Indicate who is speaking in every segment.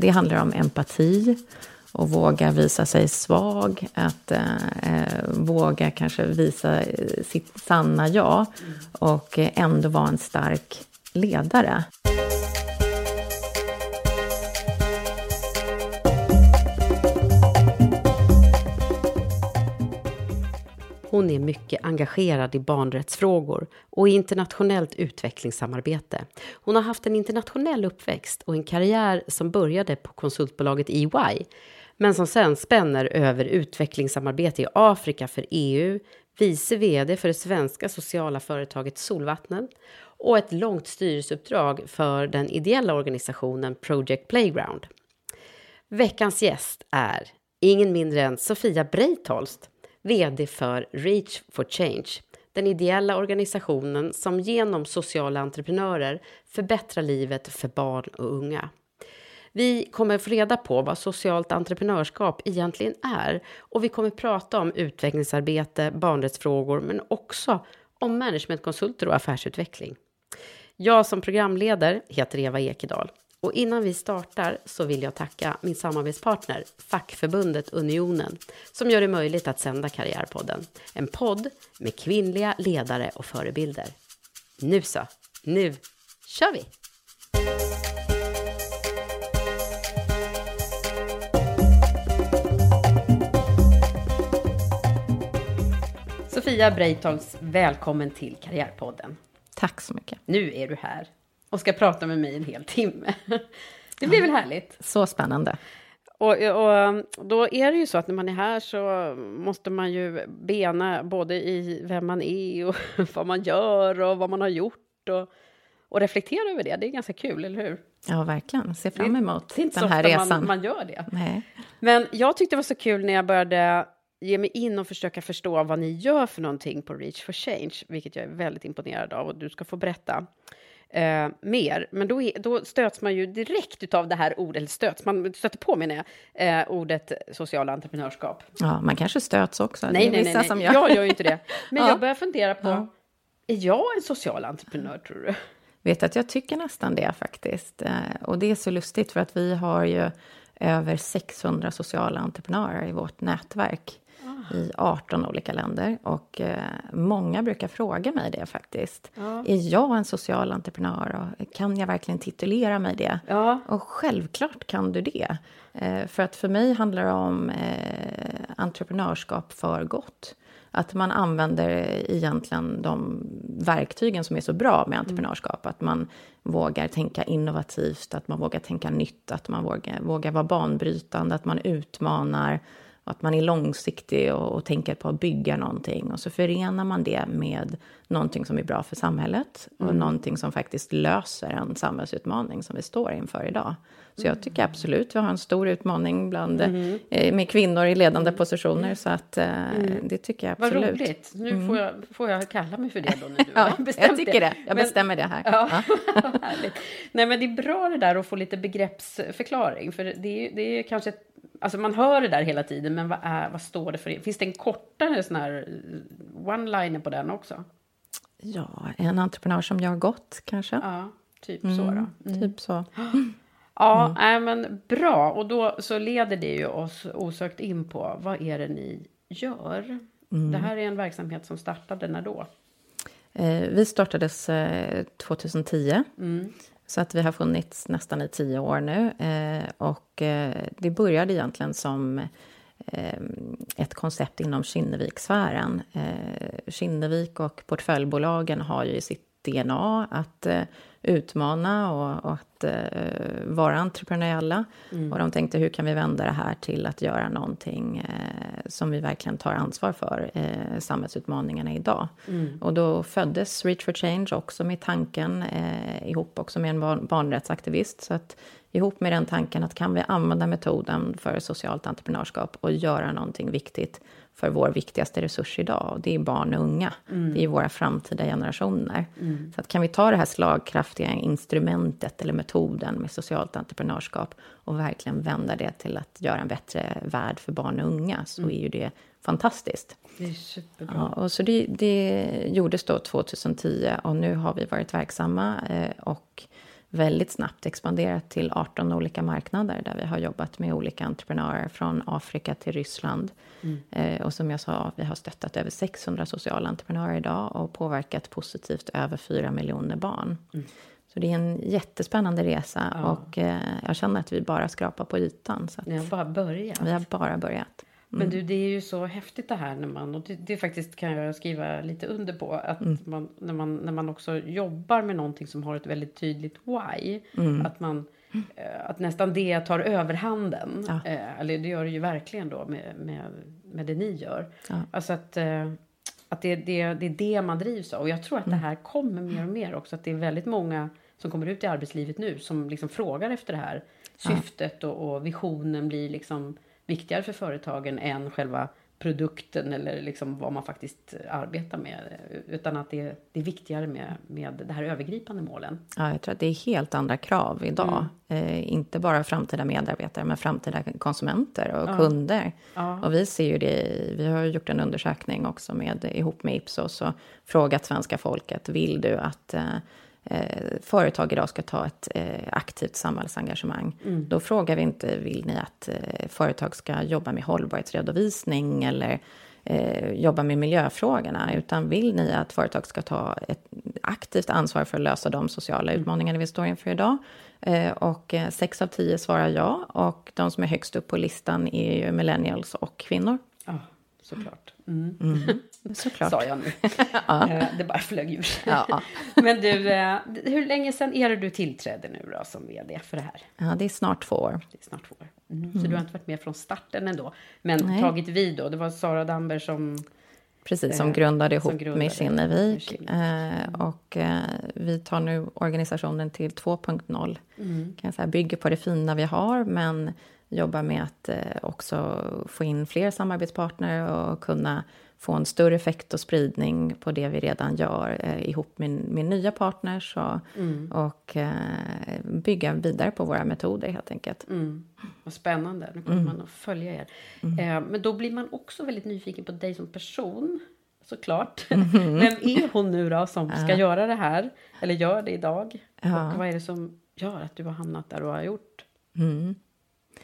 Speaker 1: Det handlar om empati och våga visa sig svag, att eh, eh våga kanske visa eh, sitt sanna jag och eh, ändå vara en stark ledare.
Speaker 2: Hon är mycket engagerad i barnrättsfrågor och i internationellt utvecklingssamarbete. Hon har haft en internationell uppväxt och en karriär som började på konsultbolaget EY, men som sen spänner över utvecklingssamarbete i Afrika för EU, vice VD för det svenska sociala företaget Solvattnen och ett långt styrelseuppdrag för den ideella organisationen Project Playground. Veckans gäst är ingen mindre än Sofia Breitholst, VD för Reach for Change, den ideella organisationen som genom sociala entreprenörer förbättrar livet för barn och unga. Vi kommer få reda på vad socialt entreprenörskap egentligen är och vi kommer prata om utvecklingsarbete, barnrättsfrågor men också om managementkonsulter och affärsutveckling. Jag som programledare heter Eva Ekedal och innan vi startar så vill jag tacka min samarbetspartner fackförbundet Unionen som gör det möjligt att sända Karriärpodden. En podd med kvinnliga ledare och förebilder. Nu så, nu kör vi! Sofia Breitholtz, välkommen till Karriärpodden.
Speaker 1: Tack så mycket.
Speaker 2: Nu är du här och ska prata med mig en hel timme. Det blir väl härligt?
Speaker 1: Så spännande.
Speaker 2: Och, och, då är det ju så att när man är här så måste man ju bena både i vem man är och vad man gör och vad man har gjort och, och reflektera över det. Det är ganska kul, eller hur?
Speaker 1: Ja, verkligen. Se fram emot
Speaker 2: det är inte
Speaker 1: den här
Speaker 2: så ofta
Speaker 1: resan.
Speaker 2: Man, man gör det.
Speaker 1: Nej.
Speaker 2: Men jag tyckte det var så kul när jag började ge mig in och försöka förstå vad ni gör för någonting på Reach for Change, vilket jag är väldigt imponerad av och du ska få berätta eh, mer. Men då, då stöts man ju direkt utav det här ordet, eller stöts, man stöter på menar jag, eh, ordet sociala entreprenörskap.
Speaker 1: Ja, man kanske stöts också.
Speaker 2: Nej, nej, nej, nej.
Speaker 1: som gör.
Speaker 2: jag gör ju inte det. Men
Speaker 1: Ja.
Speaker 2: jag börjar fundera på,
Speaker 1: Ja.
Speaker 2: är jag en social entreprenör tror du?
Speaker 1: Vet att jag tycker nästan det faktiskt. Eh, Och det är så lustigt för att vi har ju över 600 sociala entreprenörer i vårt nätverk i 18 olika länder. Och eh, många brukar fråga mig det faktiskt. Är jag en social entreprenör och kan jag verkligen titulera mig det?
Speaker 2: Ja.
Speaker 1: Och självklart kan du det. Eh, för att för mig handlar det om eh, entreprenörskap för gott. Att man använder egentligen de verktygen som är så bra med entreprenörskap. Att man vågar tänka innovativt, att man vågar tänka nytt, att man vågar, vågar vara banbrytande, att man utmanar att man är långsiktig och, och tänker på att bygga någonting. Och så förenar man det med någonting som är bra för samhället och mm. någonting som faktiskt löser en samhällsutmaning som vi står inför idag. Så jag tycker absolut vi har en stor utmaning bland, mm. eh, med kvinnor i ledande mm. positioner. Så att, eh, mm. det tycker jag absolut.
Speaker 2: Vad roligt. Nu mm. får, jag, får jag kalla mig för det då när du
Speaker 1: ja, jag tycker det. Jag bestämmer det här.
Speaker 2: Ja, ja. Nej, men det är bra det där att få lite begreppsförklaring. För det är, det är kanske ett Alltså man hör det där hela tiden, men vad, är, vad står det för? Finns det en kortare sån här one-liner på den också?
Speaker 1: Ja, en entreprenör som gör gott kanske.
Speaker 2: Ja, typ mm, så då.
Speaker 1: Mm. Typ så.
Speaker 2: Ja, mm. nej, men bra. Och då så leder det ju oss osökt in på vad är det ni gör? Mm. Det här är en verksamhet som startade när då?
Speaker 1: Eh, vi startades eh, 2010. Mm. Så att vi har funnits nästan i tio år nu. Eh, och eh, det började egentligen som eh, ett koncept inom Kinnevikssfären. Eh, Kinnevik och portföljbolagen har ju i sitt DNA att eh, utmana och, och att eh, vara entreprenöriella. Mm. Och de tänkte hur kan vi vända det här till att göra någonting eh, som vi verkligen tar ansvar för, eh, samhällsutmaningarna idag. Mm. Och då föddes Reach for Change också med tanken, eh, ihop också med en barn, barnrättsaktivist. Så att ihop med den tanken att kan vi använda metoden för socialt entreprenörskap och göra någonting viktigt för vår viktigaste resurs idag, och det är barn och unga. Mm. Det är våra framtida generationer. Mm. Så att kan vi ta det här slagkraftiga instrumentet eller metoden med socialt entreprenörskap och verkligen vända det till att göra en bättre värld för barn och unga, så mm. är ju det fantastiskt.
Speaker 2: Det är superbra.
Speaker 1: Ja, och så det, det gjordes då 2010 och nu har vi varit verksamma eh, och väldigt snabbt expanderat till 18 olika marknader där vi har jobbat med olika entreprenörer från Afrika till Ryssland. Mm. Eh, och som jag sa, vi har stöttat över 600 sociala entreprenörer idag och påverkat positivt över 4 miljoner barn. Mm. Så det är en jättespännande resa ja. och eh, jag känner att vi bara skrapar på ytan. Så
Speaker 2: Ni har bara börjat.
Speaker 1: Vi har bara börjat.
Speaker 2: Men mm. du, det är ju så häftigt det här när man, och det, det faktiskt kan jag skriva lite under på, att mm. man, när, man, när man också jobbar med någonting som har ett väldigt tydligt why, mm. att man eh, att nästan det tar överhanden. Ja. Eh, eller det gör det ju verkligen då med, med, med det ni gör. Ja. Alltså att, eh, att det, det, det är det man drivs av. Och jag tror att det mm. här kommer mer och mer också. Att det är väldigt många som kommer ut i arbetslivet nu som liksom frågar efter det här syftet och, och visionen blir liksom viktigare för företagen än själva produkten eller liksom vad man faktiskt arbetar med. Utan att det, det är viktigare med, med de här övergripande målen.
Speaker 1: Ja, jag tror att det är helt andra krav idag. Mm. Eh, inte bara framtida medarbetare, men framtida konsumenter och ja. kunder. Ja. Och vi ser ju det, vi har gjort en undersökning också med, ihop med Ipsos och frågat svenska folket, vill du att eh, eh, företag idag ska ta ett eh, aktivt samhällsengagemang. Mm. Då frågar vi inte, vill ni att eh, företag ska jobba med hållbarhetsredovisning eller eh, jobba med miljöfrågorna, utan vill ni att företag ska ta ett aktivt ansvar för att lösa de sociala mm. utmaningarna vi står inför idag? Eh, och eh, sex av tio svarar ja, och de som är högst upp på listan är ju millennials och kvinnor.
Speaker 2: Oh, såklart. Mm. Mm.
Speaker 1: Såklart.
Speaker 2: Sa jag nu. ja. Eh, det bara flög ur. Ja. Men du, eh, hur länge sedan är det du tillträdde nu då som vd för det här?
Speaker 1: Ja, det är snart två år.
Speaker 2: Det är snart två år. Mm. Mm. Så du har inte varit med från starten ändå, men Nej. tagit vid då? Det var Sara Damberg som
Speaker 1: Precis, som eh, grundade ihop som grundade med Kinnevik. Eh, och vi tar nu organisationen till 2.0. Mm. Kan jag säga, bygger på det fina vi har, men jobbar med att eh, också få in fler samarbetspartner och kunna få en större effekt och spridning på det vi redan gör eh, ihop med, med nya partners och, mm. och eh, bygga vidare på våra metoder helt enkelt.
Speaker 2: Mm. Vad spännande, nu kommer mm. man att följa er. Mm. Eh, men då blir man också väldigt nyfiken på dig som person, såklart. Mm. Vem är hon nu då som ska göra det här, eller gör det idag? Ja. Och vad är det som gör att du har hamnat där du har gjort?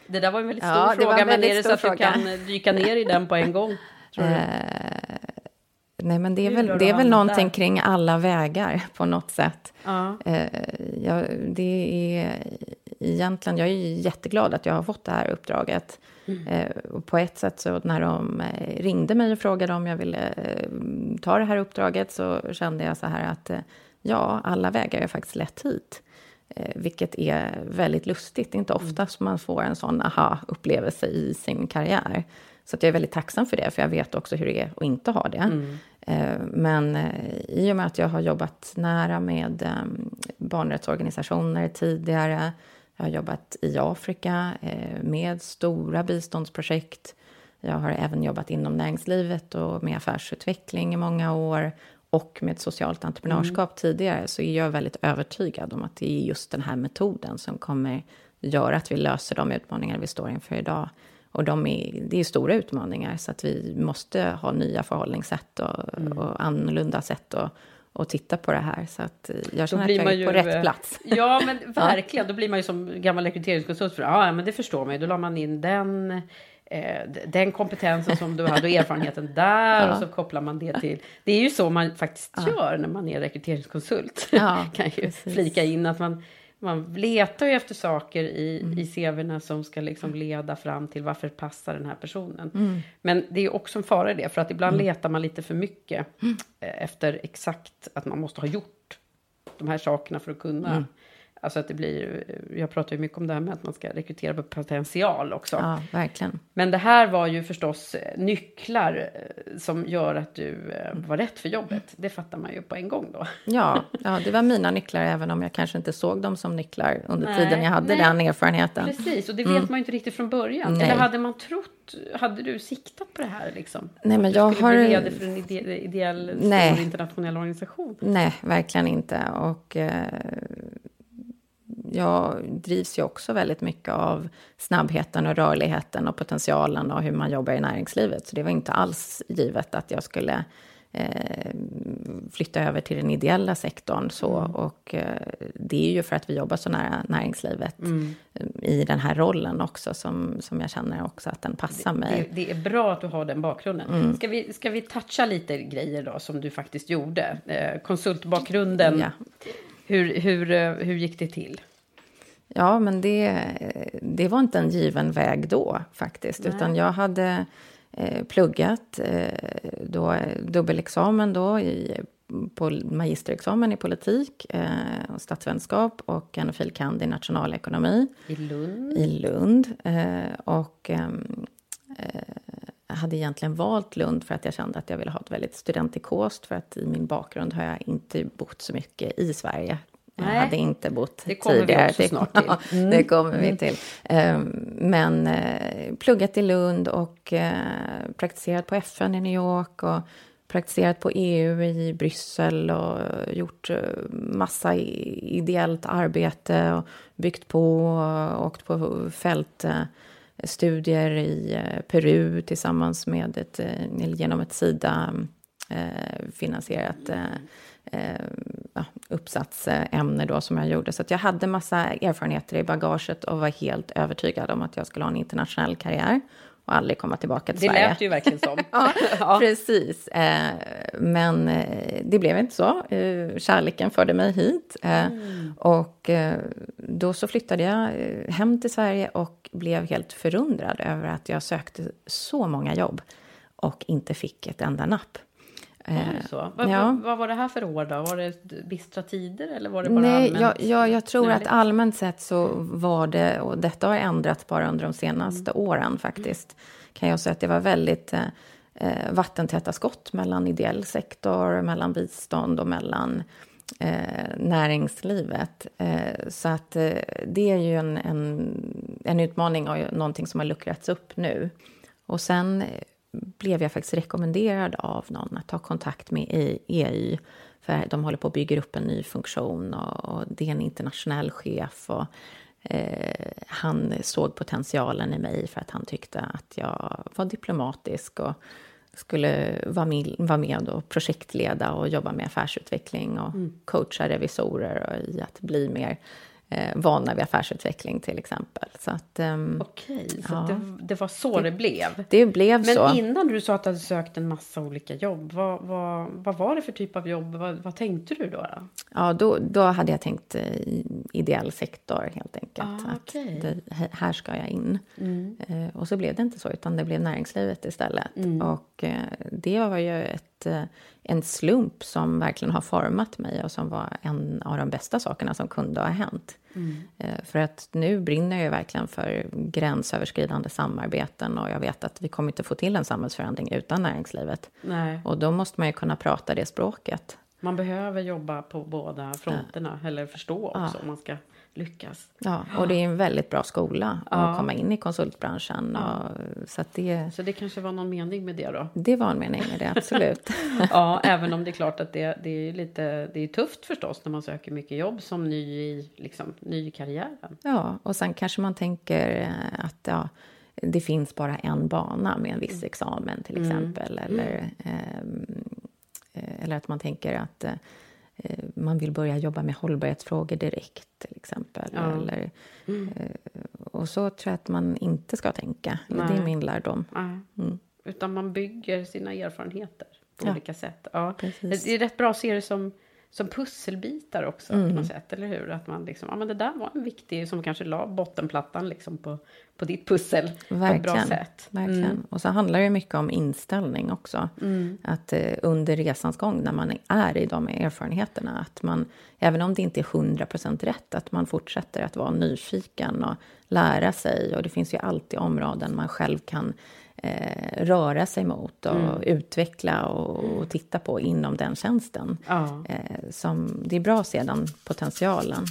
Speaker 2: Det där var en väldigt stor ja, fråga, men är det så att fråga. du kan dyka ner i den på en gång?
Speaker 1: Eh, nej, men det är väl, det är väl någonting där? kring alla vägar på något sätt. Ja. Eh, jag, det är egentligen, jag är jätteglad att jag har fått det här uppdraget. Mm. Eh, på ett sätt så när de eh, ringde mig och frågade om jag ville eh, ta det här uppdraget så kände jag så här att eh, ja, alla vägar är faktiskt lätt hit. Eh, vilket är väldigt lustigt. Det är inte ofta som man får en sån aha-upplevelse i sin karriär. Så jag är väldigt tacksam för det, för jag vet också hur det är att inte ha det. Mm. Eh, men eh, i och med att jag har jobbat nära med ehm, barnrättsorganisationer tidigare, jag har jobbat i Afrika med stora biståndsprojekt. Jag har även jobbat inom näringslivet och med affärsutveckling i många år och med socialt entreprenörskap mm. tidigare så är jag väldigt övertygad om att det är just den här metoden som kommer göra att vi löser de utmaningar vi står inför idag. Och de är, det är stora utmaningar, så att vi måste ha nya förhållningssätt och, mm. och annorlunda sätt att och titta på det här. Så att jag känner att jag är ju, på rätt plats.
Speaker 2: Ja, men verkligen. Då blir man ju som gammal rekryteringskonsult. För, ja, men det förstår man ju. Då la man in den eh, den kompetensen som du hade och erfarenheten där ja. och så kopplar man det till. Det är ju så man faktiskt ja. gör när man är rekryteringskonsult. Ja, kan ju precis. flika in att man man letar ju efter saker i, mm. i CVn som ska liksom leda fram till varför passar den här personen. Mm. Men det är också en fara i det, för att ibland mm. letar man lite för mycket mm. eh, efter exakt att man måste ha gjort de här sakerna för att kunna mm. Alltså att det blir, jag pratar ju mycket om det här med att man ska rekrytera på potential också.
Speaker 1: Ja, verkligen.
Speaker 2: Men det här var ju förstås eh, nycklar eh, som gör att du eh, var rätt för jobbet. Det fattar man ju på en gång då.
Speaker 1: Ja, ja det var mina nycklar även om jag kanske inte såg dem som nycklar under nej, tiden jag hade nej. den erfarenheten.
Speaker 2: Precis, och det vet mm. man ju inte riktigt från början. Nej. Eller hade man trott, hade du siktat på det här liksom?
Speaker 1: Nej, men jag har...
Speaker 2: Bli vd för en ide ideell stor internationell organisation?
Speaker 1: Nej, verkligen inte. Och... Eh jag drivs ju också väldigt mycket av snabbheten och rörligheten och potentialen och hur man jobbar i näringslivet. Så det var inte alls givet att jag skulle eh, flytta över till den ideella sektorn. Så, mm. Och eh, det är ju för att vi jobbar så nära näringslivet mm. i den här rollen också som, som jag känner också att den passar mig.
Speaker 2: Det, det är bra att du har den bakgrunden. Mm. Ska, vi, ska vi toucha lite grejer då som du faktiskt gjorde? Eh, konsultbakgrunden. Ja. Hur, hur, eh, hur gick det till?
Speaker 1: Ja, men det, det var inte en given väg då faktiskt, Nej. utan jag hade eh, pluggat eh, då, dubbelexamen då i på magisterexamen i politik eh, och statsvetenskap och en fil. kand. i nationalekonomi.
Speaker 2: I Lund?
Speaker 1: I Lund. Eh, och ehm, eh, hade egentligen valt Lund för att jag kände att jag ville ha ett väldigt studentikost för att i min bakgrund har jag inte bott så mycket i Sverige Nej. Jag hade inte bott
Speaker 2: det kommer
Speaker 1: tidigare.
Speaker 2: Vi också snart till.
Speaker 1: Mm. det kommer vi till. Ehm, men eh, pluggat i Lund och eh, praktiserat på FN i New York och praktiserat på EU i Bryssel och gjort eh, massa ideellt arbete och byggt på och åkt på fältstudier i Peru tillsammans med ett, genom ett Sida finansierat eh, uppsatsämne då som jag gjorde. Så jag hade massa erfarenheter i bagaget och var helt övertygad om att jag skulle ha en internationell karriär och aldrig komma tillbaka till
Speaker 2: det
Speaker 1: Sverige.
Speaker 2: Det lät ju verkligen som.
Speaker 1: ja, ja, precis. Eh, men eh, det blev inte så. Eh, kärleken förde mig hit. Eh, mm. Och eh, då så flyttade jag eh, hem till Sverige och blev helt förundrad över att jag sökte så många jobb och inte fick ett enda napp.
Speaker 2: Eh, så. Vad, ja. vad, var det här för år då? Var det bistra tider eller var det bara
Speaker 1: Nej, allmänt? Jag, jag, jag tror att allmänt sett så var det, och detta har ändrats bara under de senaste mm. åren faktiskt, kan jag säga att det var väldigt eh, eh, vattentäta skott mellan ideell sektor, mellan bistånd och mellan eh, näringslivet. Eh, så att eh, det är ju en, en, en utmaning och någonting som har luckrats upp nu. Och sen blev jag faktiskt rekommenderad av någon att ta kontakt med EY. För de håller på att bygga upp en ny funktion och, det är en internationell chef. Och, eh, han såg potentialen i mig för att han tyckte att jag var diplomatisk och skulle vara med, vara med och projektleda och jobba med affärsutveckling och mm. coacha revisorer i att bli mer eh, vana vid affärsutveckling till exempel. Så att, um,
Speaker 2: Okej, så ja. det, det, var så det, det, blev?
Speaker 1: Det blev
Speaker 2: Men
Speaker 1: så.
Speaker 2: Men innan du sa att du hade sökt en massa olika jobb, vad, vad, vad var det för typ av jobb? Vad, vad tänkte du då? då?
Speaker 1: Ja, då, då hade jag tänkt eh, ideell sektor helt enkelt. Ah, okay. att det, här ska jag in. Mm. Eh, och så blev det inte så, utan det blev näringslivet istället. Mm. Och eh, det var ju ett, eh, en slump som verkligen har format mig och som var en av de bästa sakerna som kunde ha hänt. Mm. För att nu brinner jag verkligen för gränsöverskridande samarbeten och jag vet att vi kommer inte få till en samhällsförändring utan näringslivet.
Speaker 2: Nej.
Speaker 1: Och då måste man ju kunna prata det språket.
Speaker 2: Man behöver jobba på båda fronterna, ja. eller förstå också ja. om man ska lyckas.
Speaker 1: Ja, och det är en väldigt bra skola ja. att komma in i konsultbranschen. Och, så, det,
Speaker 2: så det kanske var någon mening med det då?
Speaker 1: Det var en mening med det, absolut.
Speaker 2: ja, även om det är klart att det, det är lite det är tufft förstås när man söker mycket jobb som ny i, liksom, ny i karriären.
Speaker 1: Ja, och sen kanske man tänker att ja, det finns bara en bana med en viss mm. examen till mm. exempel. Mm. Eller, eh, eller att man tänker att eh, Eh, man vill börja jobba med hållbarhetsfrågor direkt till exempel. Ja. Eller, mm. Eh, och så tror jag att man inte ska tänka. Nej. Det är min lärdom.
Speaker 2: Mm. Utan man bygger sina erfarenheter på ja. olika sätt. Ja. Det är rätt bra att se det som som pusselbitar också mm. på något sätt, eller hur? Att man liksom, ja men det där var en viktig, som kanske la bottenplattan liksom på, på ditt pussel Verkligen. på ett bra sätt.
Speaker 1: Verkligen. Mm. Och så handlar det mycket om inställning också. Mm. Att eh, under resans gång, när man är i de erfarenheterna, att man, även om det inte är hundra procent rätt, att man fortsätter att vara nyfiken och lära sig. Och det finns ju alltid områden man själv kan eh, röra sig mot och mm. utveckla och, och, titta på inom den tjänsten. Ja. Eh, som, det är bra att se den potentialen.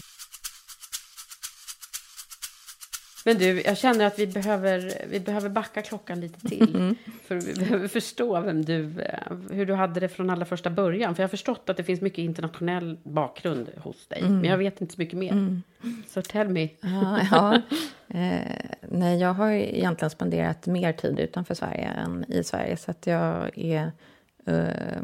Speaker 2: Men du, jag känner att vi behöver, vi behöver backa klockan lite till. Mm. För vi behöver förstå vem du, eh, hur du hade det från allra första början. För jag har förstått att det finns mycket internationell bakgrund hos dig. Mm. Men jag vet inte så mycket mer. Mm. Så tell me.
Speaker 1: Ja, ja. Eh, nej, jag har egentligen spenderat mer tid utanför Sverige än i Sverige. Så att jag är eh,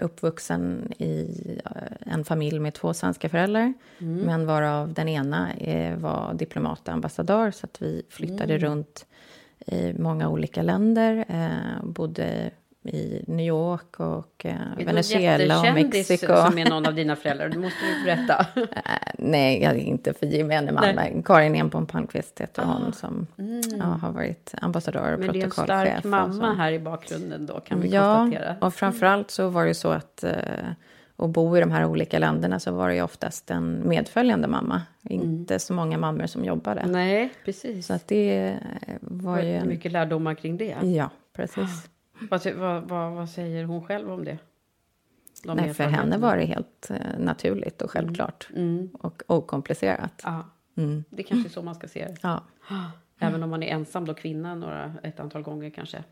Speaker 1: uppvuxen i eh, en familj med två svenska föräldrar. Mm. Men varav den ena eh, var diplomat och ambassadör. Så att vi flyttade mm. runt i många olika länder. Eh, bodde i New York och eh, Venezuela och Mexiko.
Speaker 2: som är någon av dina föräldrar? Det måste du berätta.
Speaker 1: uh, nej, jag är inte för gemene man. Karin Enbom Palmqvist heter ah. hon som mm. ja, har varit ambassadör och protokollchef.
Speaker 2: Men det är en stark mamma här i bakgrunden då kan vi ja, konstatera.
Speaker 1: Ja, och framförallt så var det så att uh, att bo i de här olika länderna så var det ju oftast en medföljande mamma. Mm. Inte så många mammor som jobbade.
Speaker 2: Nej, precis.
Speaker 1: Så att det var ju...
Speaker 2: En... Mycket lärdomar kring det.
Speaker 1: Ja, precis.
Speaker 2: Vad, vad, vad, vad, säger hon själv om det?
Speaker 1: De Nej, för henne var det helt uh, naturligt och självklart. Mm. mm. Och okomplicerat.
Speaker 2: Ja. Mm. Det är kanske är så man ska se det. Ja. Även om man är ensam då, kvinna, några, ett antal gånger kanske.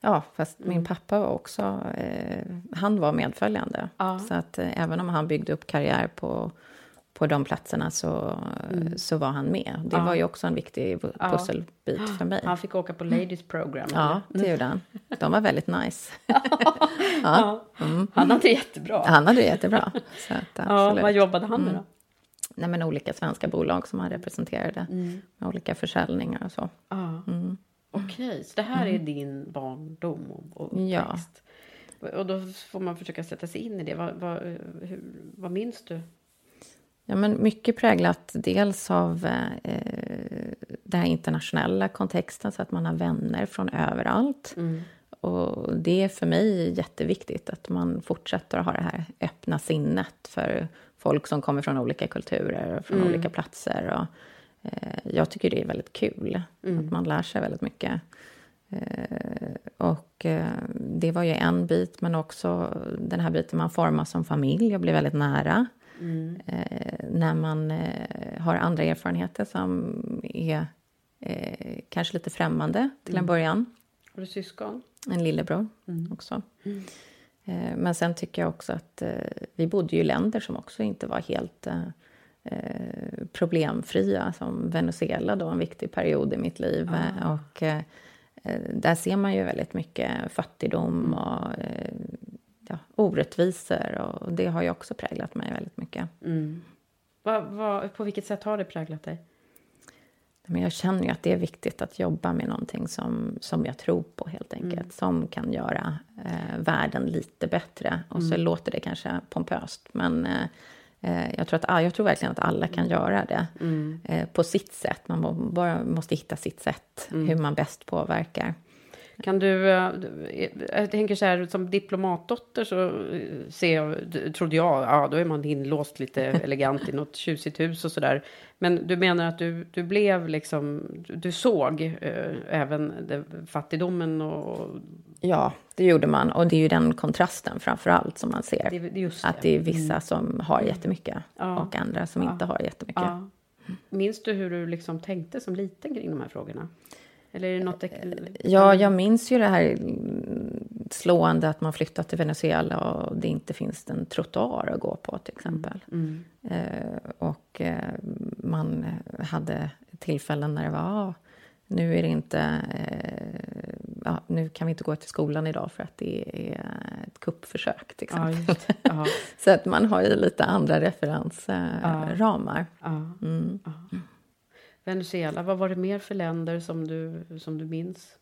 Speaker 1: Ja, fast mm. min pappa var också... Eh, han var medföljande. Ja. Så att eh, även om han byggde upp karriär på på de platserna så, mm. så var han med. Det ja. var ju också en viktig pusselbit ja. för mig.
Speaker 2: Han fick åka på Ladies program.
Speaker 1: Ja, det gjorde han. De var väldigt nice.
Speaker 2: ja. Mm. Han hade det jättebra.
Speaker 1: Han hade det jättebra. Så att,
Speaker 2: ja, vad jobbade han med då? Mm.
Speaker 1: Nej, men olika svenska bolag som han representerade. Mm. Med olika försäljningar och så.
Speaker 2: Mm. Okej, okay, så det här är din barndom och uppväxt? Ja. Och då får man försöka sätta sig in i det. Vad, vad, hur, vad minns du?
Speaker 1: Ja, men mycket präglat dels av eh, den här internationella kontexten, så att man har vänner från överallt. Mm. Och det är för mig jätteviktigt att man fortsätter att ha det här öppna sinnet för folk som kommer från olika kulturer och från mm. olika platser. Och, jag tycker det är väldigt kul, mm. att man lär sig väldigt mycket. Eh, och eh, det var ju en bit, men också den här biten man formas som familj och blir väldigt nära. Mm. Eh, när man eh, har andra erfarenheter som är eh, kanske lite främmande till mm. en början.
Speaker 2: Har du syskon?
Speaker 1: En lillebror mm. också. Mm. Eh, men sen tycker jag också att eh, vi bodde ju i länder som också inte var helt eh, problemfria, som Venezuela då, en viktig period i mitt liv. Ah. Och där ser man ju väldigt mycket fattigdom mm. och ja, orättvisor. Och det har ju också präglat mig väldigt mycket. Mm.
Speaker 2: Va, va, på vilket sätt har det präglat dig?
Speaker 1: Men jag känner ju att det är viktigt att jobba med någonting som, som jag tror på, helt enkelt. Mm. Som kan göra eh, världen lite bättre. Och så mm. låter det kanske pompöst, men eh, eh jag, tror att, jag tror verkligen att alla kan mm. göra det mm. eh, på sitt sätt. Man bara måste hitta sitt sätt, mm. hur man bäst påverkar.
Speaker 2: Kan du, eh, jag tänker så här, som diplomatdotter så eh, ser jag, trodde jag, ja då är man inlåst lite elegant i något tjusigt hus och sådär. Men du menar att du, du blev liksom, du såg eh, även det, fattigdomen och...
Speaker 1: Ja, det gjorde man. Och det är ju den kontrasten framför allt som man ser.
Speaker 2: Det, det.
Speaker 1: Att det är vissa mm. som har jättemycket ja. och andra som ja. inte har jättemycket. Ja.
Speaker 2: Minns du hur du liksom tänkte som liten kring de här frågorna? Eller är det något...
Speaker 1: Ja, jag minns ju det här slående att man flyttat till Venezuela och det inte finns en trottoar att gå på till exempel. Mm. Mm. Eh, och eh, man hade tillfällen när det var ah, nu är det inte... Eh, ja, nu kan vi inte gå till skolan idag för att det är ett kuppförsök till exempel. Ja, Så att man har ju lite andra referensramar. Ja. Mm.
Speaker 2: Venezuela, vad var det mer för länder som du, som du minns?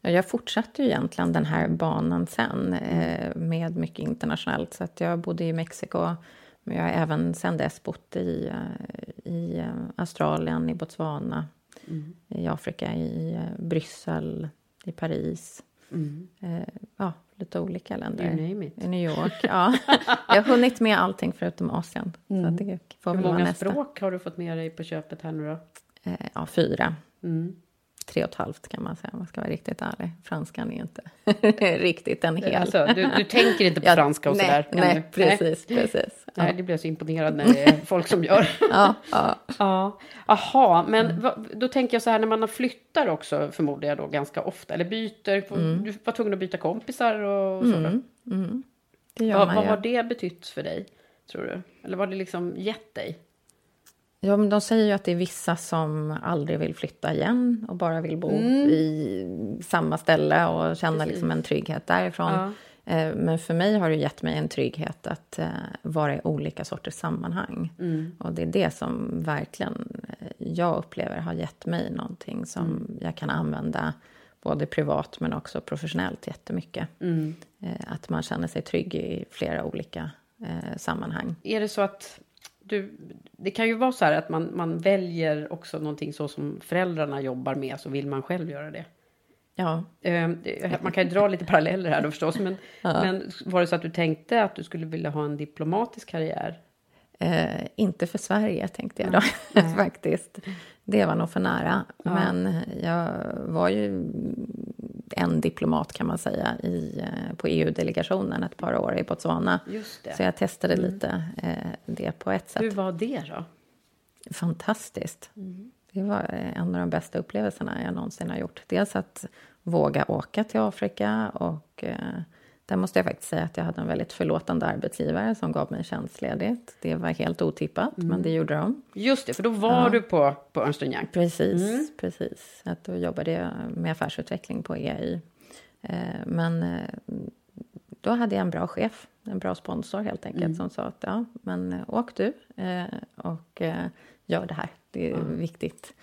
Speaker 1: Ja, jag fortsatte ju egentligen den här banan sen eh, med mycket internationellt. Så att jag bodde i Mexiko, men jag har även sen dess bott i, eh, i eh, Australien, i Botswana, mm. i Afrika, i Bryssel, i Paris. Mm. Eh, ja, lite olika länder.
Speaker 2: You name it.
Speaker 1: I New York. Ja. jag har hunnit med allting förutom Asien.
Speaker 2: Mm. Så det får Hur många språk har du fått med dig på köpet här nu då?
Speaker 1: Eh, ja, fyra. Mm tre och ett halvt kan man säga om man ska vara riktigt ärlig. Franskan är inte riktigt en hel.
Speaker 2: Alltså, du, du tänker inte på ja, franska och sådär?
Speaker 1: Nej, precis, nej. precis.
Speaker 2: Ja. Nej, det blir jag så imponerad när det är folk som gör.
Speaker 1: ja, ja.
Speaker 2: ja. Aha, men mm. då tänker jag så här när man flyttar också förmodar jag då ganska ofta eller byter. Mm. Du var tvungen att byta kompisar och så. Mm. Mm. Det gör vad, man vad har det betytt för dig tror du? Eller vad har det liksom gett dig?
Speaker 1: Ja, men de säger ju att det är vissa som aldrig vill flytta igen och bara vill bo mm. i samma ställe och känna liksom en trygghet därifrån. Ja. Eh, men för mig har det gett mig en trygghet att eh, vara i olika sorters sammanhang. Mm. Och det är det som verkligen eh, jag upplever har gett mig någonting som mm. jag kan använda både privat men också professionellt jättemycket. Mm. Att man känner sig trygg i flera olika sammanhang.
Speaker 2: Är det så att du, det kan ju vara så att man, man väljer också någonting så som föräldrarna jobbar med, så vill man själv göra det.
Speaker 1: Ja.
Speaker 2: Ehm, man kan ju dra lite paralleller här då förstås, men, ja. men var det så att du tänkte att du skulle vilja ha en diplomatisk karriär?
Speaker 1: Eh, inte för Sverige, tänkte jag då, ja. faktiskt. Det var nog för nära. Ja. Men jag var ju en diplomat kan man säga i, eh, på EU-delegationen ett par år i Botswana. Så jag testade mm. lite eh, det på ett sätt.
Speaker 2: Hur var det då?
Speaker 1: Fantastiskt. Mm. Det var en av de bästa upplevelserna jag någonsin har gjort. Dels att våga åka till Afrika och eh, där måste jag faktiskt säga att jag hade en väldigt förlåtande arbetsgivare som gav mig tjänstledigt. Det var helt otippat, mm. men det gjorde de.
Speaker 2: Just det, för då var ja. du på, på Ernst Young.
Speaker 1: Precis, mm. precis. Att då jobbade jag med affärsutveckling på EI. Eh, men eh, då hade jag en bra chef, en bra sponsor helt enkelt, mm. som sa att ja, men eh, åk du och gör det här. Det är viktigt.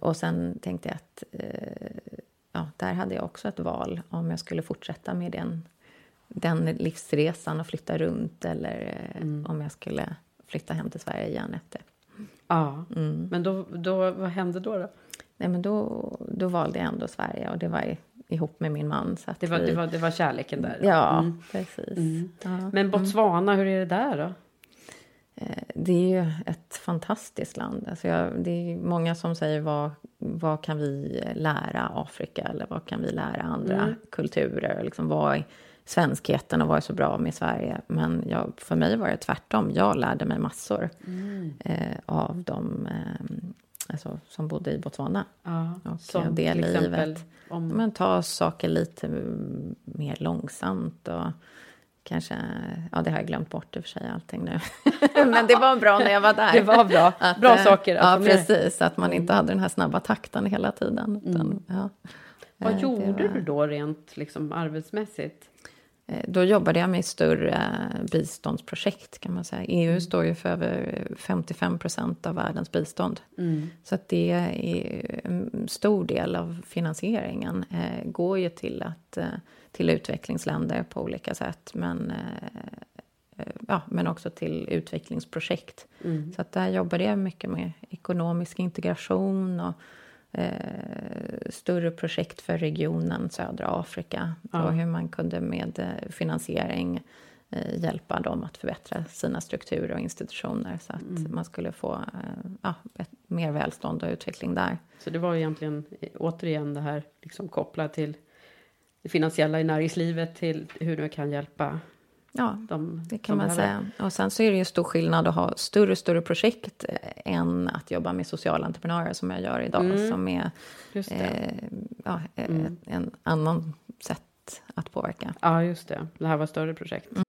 Speaker 1: Och sen tänkte jag att ja, där hade jag också ett val om jag skulle fortsätta med den den livsresan och flytta runt eller eh, mm. om jag skulle flytta hem till Sverige igen efter.
Speaker 2: Ja, mm. men då, då, vad hände då? då?
Speaker 1: Nej, men då, då valde jag ändå Sverige och det var ihop med min man. Så
Speaker 2: det, var,
Speaker 1: vi...
Speaker 2: det, var, det var kärleken där?
Speaker 1: Ja, mm. precis.
Speaker 2: Mm. Ja. Men Botswana, hur är det där då?
Speaker 1: Eh, det är ju ett fantastiskt land. Alltså jag, det är många som säger vad, vad kan vi lära Afrika eller vad kan vi lära andra mm. kulturer? Liksom vad, svenskheten och var så bra med Sverige. Men jag, för mig var det tvärtom. Jag lärde mig massor mm. eh, av dem eh, alltså, som bodde i Botswana.
Speaker 2: Ja,
Speaker 1: och som det livet. Om... Men ta saker lite mer långsamt och kanske, ja det har jag glömt bort i och för sig allting nu. Men det var bra när jag var där.
Speaker 2: Det var bra, att, bra saker.
Speaker 1: Ja, precis, att man inte hade den här snabba takten hela tiden. Utan, mm. ja.
Speaker 2: Vad eh, gjorde var... du då rent liksom, arbetsmässigt?
Speaker 1: Eh, då jobbade jag med större biståndsprojekt kan man säga. EU mm. står ju för över 55 procent av världens bistånd. Mm. Så att det är en stor del av finansieringen eh, går ju till, att, eh, till utvecklingsländer på olika sätt. Men, eh, ja, men också till utvecklingsprojekt. Mm. Så att där jobbade jag mycket med ekonomisk integration och eh, större projekt för regionen södra Afrika ja. och hur man kunde med eh, finansiering eh, hjälpa dem att förbättra sina strukturer och institutioner så att mm. man skulle få eh, ja, mer välstånd och utveckling där.
Speaker 2: Så det var egentligen återigen det här liksom kopplat till det finansiella i näringslivet till hur det kan hjälpa
Speaker 1: Ja, de, det kan man säga. Och sen så är det ju stor skillnad att ha större större projekt än att jobba med sociala entreprenörer som jag gör idag. Mm. Som är eh, ja, eh, mm. en annan sätt att påverka.
Speaker 2: Ja, just det. Det här var större projekt. Mm.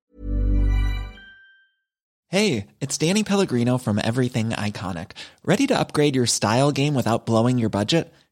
Speaker 3: Hej, it's Danny Pellegrino from Everything Iconic. Ready to upgrade your style game without blowing your budget?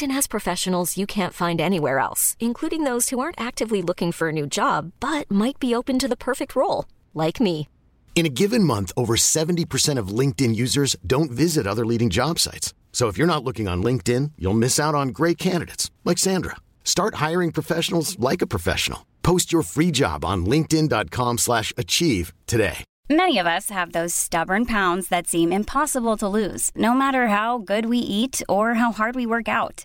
Speaker 4: LinkedIn has professionals you can't find anywhere else, including those who aren't actively looking for a new job, but might be open to the perfect role, like me.
Speaker 5: In a given month, over 70% of LinkedIn users don't visit other leading job sites. So if you're not looking on LinkedIn, you'll miss out on great candidates like Sandra. Start hiring professionals like a professional. Post your free job on linkedin.com slash achieve today.
Speaker 6: Many of us have those stubborn pounds that seem impossible to lose, no matter how good we eat or how hard we work out.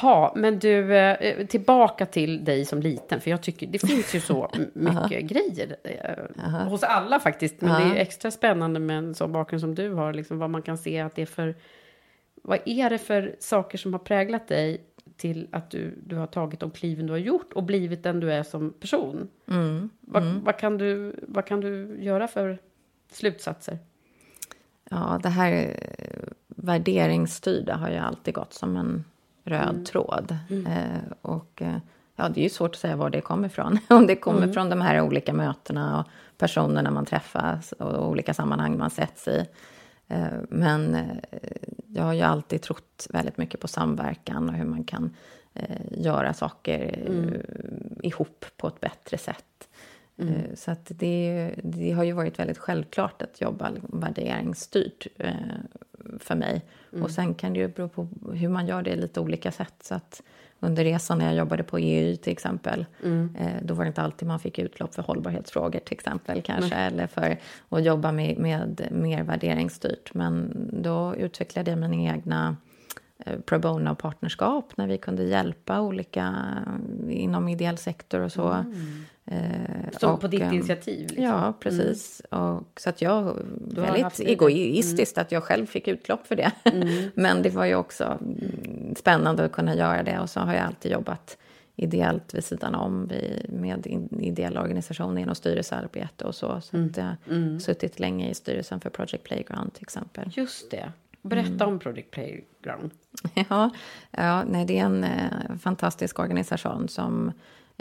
Speaker 2: Ha, men du, eh, tillbaka till dig som liten. För jag tycker det finns ju så mycket grejer eh, hos alla faktiskt. Men det är extra spännande med en sån bakgrund som du har. Liksom, vad man kan se att det är för... Vad är det för saker som har präglat dig till att du, du har tagit de kliven du har gjort och blivit den du är som person. Mm. Vad, mm. vad, kan du, vad kan du göra för slutsatser?
Speaker 1: Ja, det här värderingsstyrda har ju alltid gått som en röd mm. tråd. Mm. Eh, och eh, ja, det är ju svårt att säga var det kommer ifrån. Om det kommer mm. från de här olika mötena och personerna man träffas och olika sammanhang man sätts i. Eh, men eh, jag har ju alltid trott väldigt mycket på samverkan och hur man kan göra saker mm. ihop på ett bättre sätt. Mm. Så att det, det, har ju varit väldigt självklart att jobba liksom värderingsstyrt för mig. Mm. Och sen kan det ju bero på hur man gör det lite olika sätt. Så att under resan när jag jobbade på EU till exempel, mm. eh, då var det inte alltid man fick utlopp för hållbarhetsfrågor till exempel kanske, mm. eller för att jobba med, med mer värderingsstyrt. Men då utvecklade jag mina egna eh, pro bono-partnerskap när vi kunde hjälpa olika inom ideell sektor och så. Mm.
Speaker 2: Eh, så och, på ditt eh, initiativ?
Speaker 1: Liksom. Ja, precis. Mm. Och, så att jag, väldigt egoistiskt mm. att jag själv fick utlopp för det. Mm. Men det var ju också spännande att kunna göra det. Och så har jag alltid jobbat ideellt vid sidan om med ideella organisationer inom styrelsearbete och så. Så mm. att jag har mm. suttit länge i styrelsen för Project Playground till exempel.
Speaker 2: Just det. Berätta om Project Playground.
Speaker 1: Ja, ja nej, det är en eh, fantastisk organisation som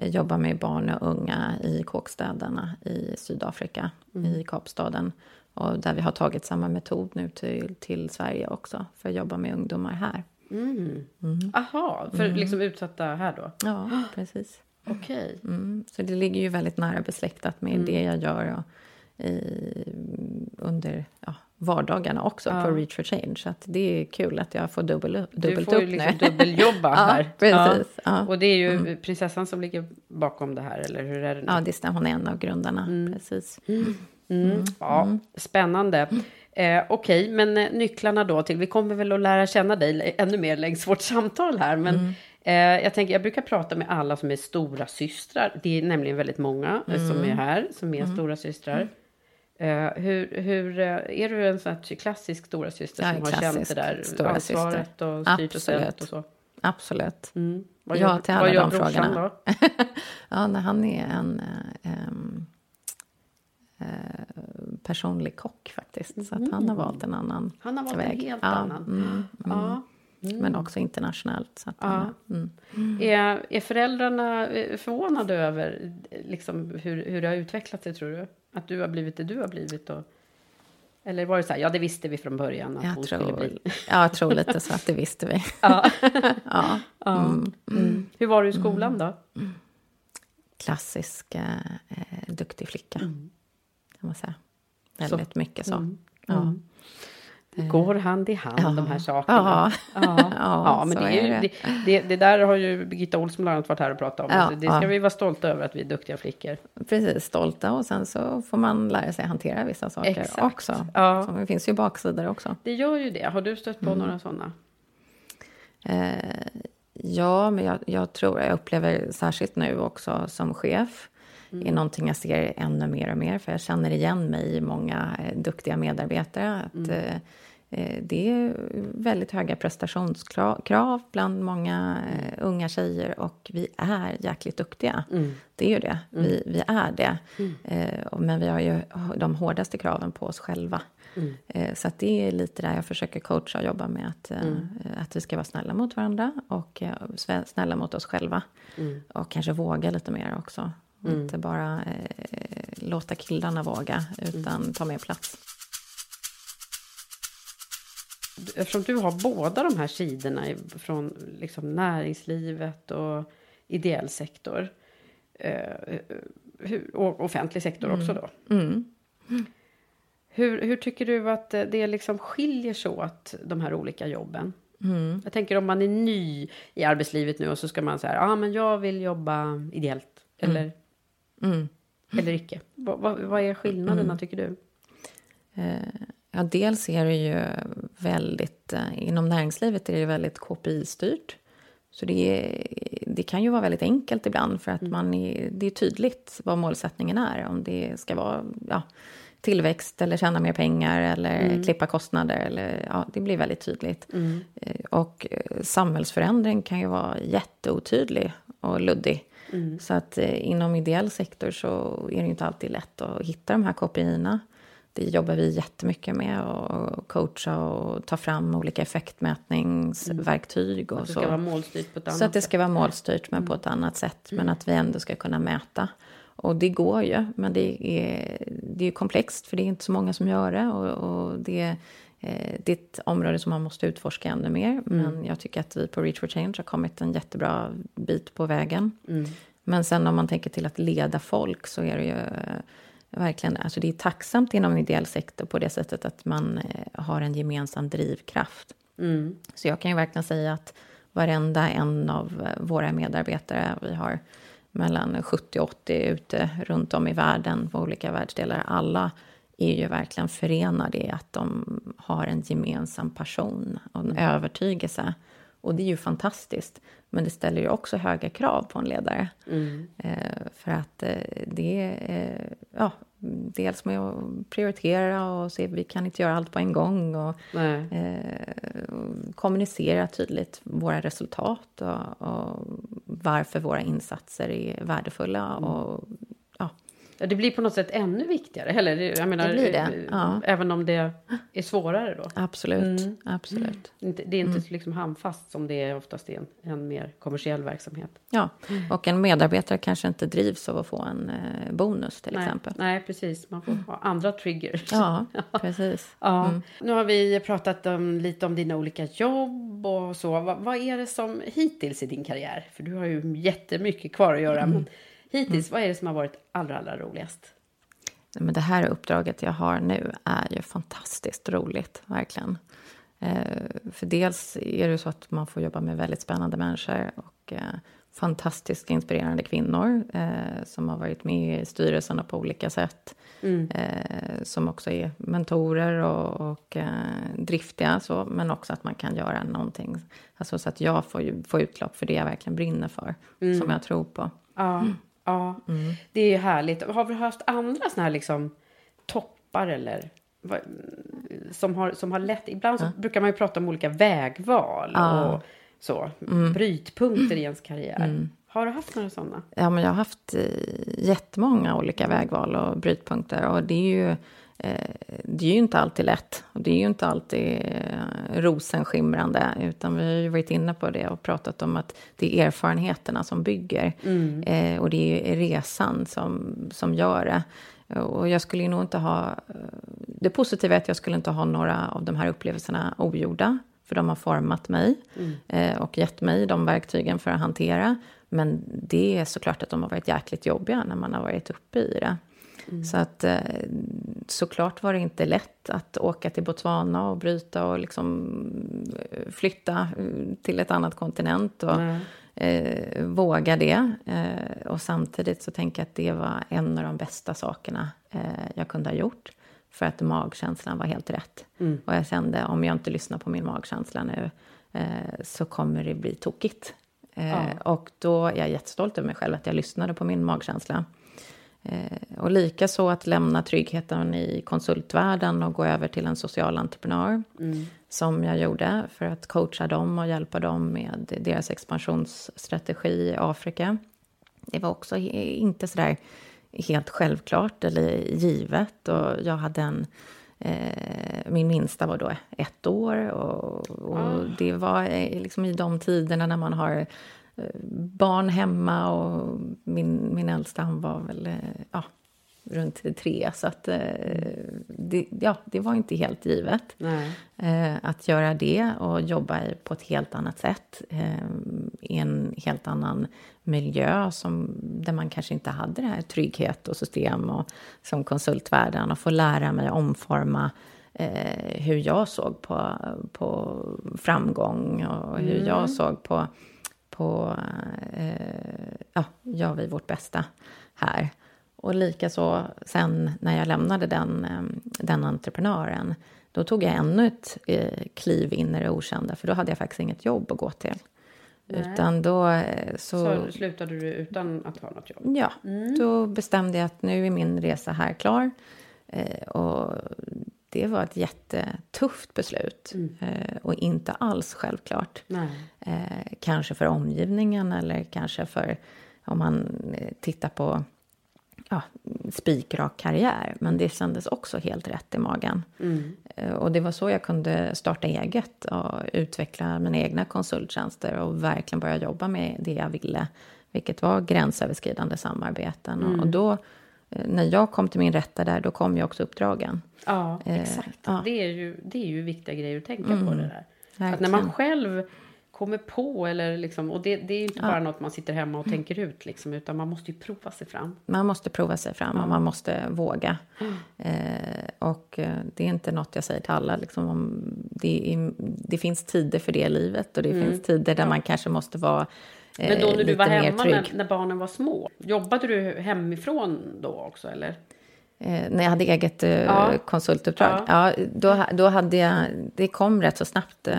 Speaker 1: jobbar med barn och unga i kåkstäderna i Sydafrika, i Kapstaden. Och där vi har tagit samma metod nu till, till Sverige också för att jobba med ungdomar här.
Speaker 2: Mm. Aha, för liksom utsatta här då?
Speaker 1: Ja, precis.
Speaker 2: Okej.
Speaker 1: Mm. Så det ligger ju väldigt nära besläktat med det jag gör och, i, under ja, vardagarna också
Speaker 2: Ja.
Speaker 1: på Reach for Change. Så att det är kul att jag får dubbel,
Speaker 2: Du
Speaker 1: dubbelt
Speaker 2: får ju
Speaker 1: upp
Speaker 2: liksom
Speaker 1: nu.
Speaker 2: dubbeljobba
Speaker 1: Ja,
Speaker 2: här.
Speaker 1: precis. Ja.
Speaker 2: Och det är ju prinsessan som ligger bakom det här, eller hur är det nu?
Speaker 1: Ja, det stämmer. Hon är en av grundarna. Precis.
Speaker 2: Mm. Ja, spännande. Eh, Okej, men eh, nycklarna då till, vi kommer väl att lära känna dig ännu mer längs vårt samtal här, men eh, jag tänker, jag brukar prata med alla som är stora systrar. Det är nämligen väldigt många eh, som är här, som är stora systrar. Eh, hur, hur, eh, är du en sån här klassisk stora syster som har känt det där ansvaret och styrt och ställt och så?
Speaker 1: Absolut.
Speaker 2: Mm. Vad
Speaker 1: Ja,
Speaker 2: gör,
Speaker 1: till
Speaker 2: vad
Speaker 1: alla
Speaker 2: gör
Speaker 1: de frågorna.
Speaker 2: då?
Speaker 1: Ja, när han är en em, eh, personlig kock faktiskt. Så att han har valt en annan
Speaker 2: Han har valt
Speaker 1: väg.
Speaker 2: en helt
Speaker 1: ja,
Speaker 2: annan.
Speaker 1: Mm,
Speaker 2: Ja.
Speaker 1: Men också internationellt. Så att
Speaker 2: Ja.
Speaker 1: han, mm.
Speaker 2: Är, är föräldrarna förvånade över liksom, hur, hur det har utvecklat sig, tror du? Att du har blivit det du har blivit? Och, eller var det så här, ja det visste vi från början att hon
Speaker 1: Jag,
Speaker 2: skulle
Speaker 1: tror,
Speaker 2: bli?
Speaker 1: ja, jag tror lite så att det visste vi.
Speaker 2: Ja.
Speaker 1: ja.
Speaker 2: Ja. Mm. Hur var du i skolan då?
Speaker 1: Klassisk eh, duktig flicka,
Speaker 2: Mm.
Speaker 1: kan man säga. Väldigt mycket så. Ja.
Speaker 2: Mm. Går hand i hand
Speaker 1: Ja.
Speaker 2: de här sakerna.
Speaker 1: Ja.
Speaker 2: ja.
Speaker 1: Ja,
Speaker 2: men det, är ju, det.
Speaker 1: det.
Speaker 2: Det, där har ju Birgitta Olsson bland annat varit här och pratat om. Alltså, det ska vi vara stolta över att vi är duktiga flickor.
Speaker 1: Precis, stolta och sen så får man lära sig hantera vissa saker
Speaker 2: Exakt.
Speaker 1: också.
Speaker 2: Ja.
Speaker 1: Så det finns ju baksidor också.
Speaker 2: Det gör ju det. Har du stött
Speaker 1: Mm.
Speaker 2: på några sådana?
Speaker 1: Eh, ja, men jag, jag tror, jag upplever särskilt nu också som chef,
Speaker 2: Mm.
Speaker 1: är någonting jag ser ännu mer och mer, för jag känner igen mig i många eh, duktiga medarbetare. Att,
Speaker 2: Mm.
Speaker 1: eh, eh, det är väldigt höga prestationskrav bland många eh, unga tjejer och vi är jäkligt duktiga. Det är ju det. Vi, vi är det. Eh, och- men vi har ju de hårdaste kraven på oss själva. Eh, Så det är lite där jag försöker coacha och jobba med. Att, eh, att vi ska vara snälla mot varandra och snälla mot oss själva. Och kanske våga lite mer också. Och Inte bara eh, låta killarna våga, utan ta mer plats.
Speaker 2: Eftersom du har båda de här sidorna från liksom näringslivet och ideell sektor. Eh, hur, och offentlig sektor också då.
Speaker 1: Mm.
Speaker 2: Hur, hur tycker du att det liksom skiljer sig åt, de här olika jobben?
Speaker 1: Mm.
Speaker 2: Jag tänker om man är ny i arbetslivet nu och så ska man säga, ja ah, men jag vill jobba ideellt. Eller,
Speaker 1: Mm.
Speaker 2: eller icke. Vad, vad, vad är skillnaderna tycker du?
Speaker 1: Eh, Ja, dels är det ju väldigt... eh, Inom näringslivet är det väldigt KPI-styrt. Så det, är, det kan ju vara väldigt enkelt ibland för att man är, det är tydligt vad målsättningen är. Om det ska vara ja, tillväxt eller tjäna mer pengar eller klippa kostnader. Eller, ja, det blir väldigt tydligt. Eh, Och eh, samhällsförändring kan ju vara jätteotydlig och luddig. Så att eh, inom ideell sektor så är det inte alltid lätt att hitta de här KPI-erna. Det jobbar vi jättemycket med och coacha och ta fram olika effektmätningsverktyg och
Speaker 2: Att det
Speaker 1: så.
Speaker 2: ska vara målstyrt på ett annat
Speaker 1: Så att det ska vara målstyrt men på ett annat sätt. Men att vi ändå ska kunna mäta. Och det går ju, men det är, det är komplext för det är inte så många som gör det. Och, och det, det är ett område som man måste utforska ännu mer. Men jag tycker att vi på Reach for Change har kommit en jättebra bit på vägen. Men sen om man tänker till att leda folk så är det ju eh, verkligen, alltså det är tacksamt inom ideell sektor på det sättet att man eh, har en gemensam drivkraft. Så jag kan ju verkligen säga att varenda en av eh, våra medarbetare, vi har mellan 70 och 80 ute runt om i världen på olika världsdelar, alla är ju verkligen förenade i att de har en gemensam passion och en övertygelse. Och det är ju fantastiskt. Men det ställer ju också höga krav på en ledare. Eh, för att eh, det är, eh, ja, dels med att prioritera och se, vi kan inte göra allt på en gång. Och, eh, kommunicera tydligt våra resultat och, och varför våra insatser är värdefulla. Och, ja,
Speaker 2: det blir på något sätt ännu viktigare. Eller, jag menar,
Speaker 1: Det blir det,
Speaker 2: eh,
Speaker 1: ja.
Speaker 2: Även om det är svårare då.
Speaker 1: Absolut,
Speaker 2: Mm.
Speaker 1: absolut.
Speaker 2: Inte- Det är inte liksom handfast som det är oftast i en, en mer kommersiell verksamhet.
Speaker 1: Ja, och en medarbetare kanske inte drivs av att få en eh, bonus till
Speaker 2: nej,
Speaker 1: exempel.
Speaker 2: nej, precis. Man får ha andra triggers.
Speaker 1: Ja, precis.
Speaker 2: Ja.
Speaker 1: Mm.
Speaker 2: Nu har vi pratat om, lite om dina olika jobb och så. Vad, vad är det som hittills i din karriär? För du har ju jättemycket kvar att göra. Men hittills, vad är det som har varit allra, allra roligast?
Speaker 1: Nej, Men det här uppdraget jag har nu är ju fantastiskt roligt, verkligen. Eh, för dels är det så att man får jobba med väldigt spännande människor och eh, fantastiskt inspirerande kvinnor eh, som har varit med i styrelserna på olika sätt. Eh, som också är mentorer och, och eh, driftiga, så, men också att man kan göra någonting. Alltså så att jag får, får utlopp för det jag verkligen brinner för, som jag tror på.
Speaker 2: Ja, ja. det är ju härligt. Har vi haft andra såna här liksom toppar eller som har, som har lett... Ibland så brukar man ju prata om olika vägval och så. Brytpunkter i ens karriär. Har du haft några sådana?
Speaker 1: Ja, men jag har haft eh, jättemånga olika vägval och brytpunkter. Och det är ju, det är ju inte alltid lätt. Och det är ju inte alltid eh, rosenskimrande. Utan vi har ju varit inne på det och pratat om att det är erfarenheterna som bygger. Eh, och det är resan som, som gör det. Och jag skulle nog inte ha... eh, Det positiva är att jag skulle inte ha några av de här upplevelserna ogjorda. För de har format mig eh, och gett mig de verktygen för att hantera. Men det är såklart att de har varit jäkligt jobbiga när man har varit uppe i det. Så att eh, såklart var det inte lätt att åka till Botswana och bryta och liksom eh, flytta eh, till ett annat kontinent och eh, våga det. Eh, och samtidigt så tänker jag att det var en av de bästa sakerna eh, jag kunde ha gjort. För att magkänslan var helt rätt. Och jag kände, om jag inte lyssnar på min magkänsla nu eh, så kommer det bli tokigt. Eh, Och då är jag jättestolt över mig själv att jag lyssnade på min magkänsla. Eh, och lika så att lämna tryggheten i konsultvärlden och gå över till en social entreprenör. Som jag gjorde för att coacha dem och hjälpa dem med deras expansionsstrategi i Afrika. Det var också inte sådär helt självklart eller givet. Och jag hade en... Eh, min minsta var då ett år. Och, och det var eh, liksom i de tiderna när man har barn hemma och min, min äldsta han var väl eh, ja, runt tre. Så att, eh, det, ja, det var inte helt givet
Speaker 2: Nej.
Speaker 1: eh, att göra det och jobba på ett helt annat sätt i en helt annan miljö som, där man kanske inte hade det här trygghet och system och som konsultvärlden och få lära mig omforma hur jag såg på, på framgång och hur jag såg på, på eh, ja, gör vi vårt bästa här. Och likaså sen när jag lämnade den, eh, den entreprenören, då tog jag ännu ett eh, kliv in i det okända, för då hade jag faktiskt inget jobb att gå till. Utan då eh, så...
Speaker 2: Så slutade du utan att ha något jobb?
Speaker 1: Ja, då bestämde jag att nu är min resa här klar. Eh, och det var ett jättetufft beslut. Eh, och inte alls självklart. Eh, kanske för omgivningen eller kanske för om man eh, tittar på ja, spikrak karriär. Men det kändes också helt rätt i magen. Eh, Och det var så jag kunde starta eget och utveckla mina egna konsulttjänster och verkligen börja jobba med det jag ville. Vilket var gränsöverskridande samarbeten. Och- Och då, när jag kom till min rätta där, då kom ju också uppdragen.
Speaker 2: Ja,
Speaker 1: Eh,
Speaker 2: exakt.
Speaker 1: ja. Mm.
Speaker 2: Det, är ju, det är ju viktiga grejer att tänka på det där. Att när
Speaker 1: verkligen.
Speaker 2: man själv kommer på, eller liksom, och det, det är inte bara något man sitter hemma och tänker ut, liksom, utan man måste ju prova sig fram.
Speaker 1: Man måste prova sig fram och man måste våga. Eh, och eh, det är inte något jag säger till alla. Liksom, om det, är, det finns tider för det i livet och det finns tider där man kanske måste vara eh,
Speaker 2: Men då när du var hemma när, när barnen var små, jobbade du hemifrån då också eller?
Speaker 1: Eh, när jag hade eget eh,
Speaker 2: Ja.
Speaker 1: konsultuppdrag. Ja. då, ha- då hade jag, det kom rätt så snabbt eh,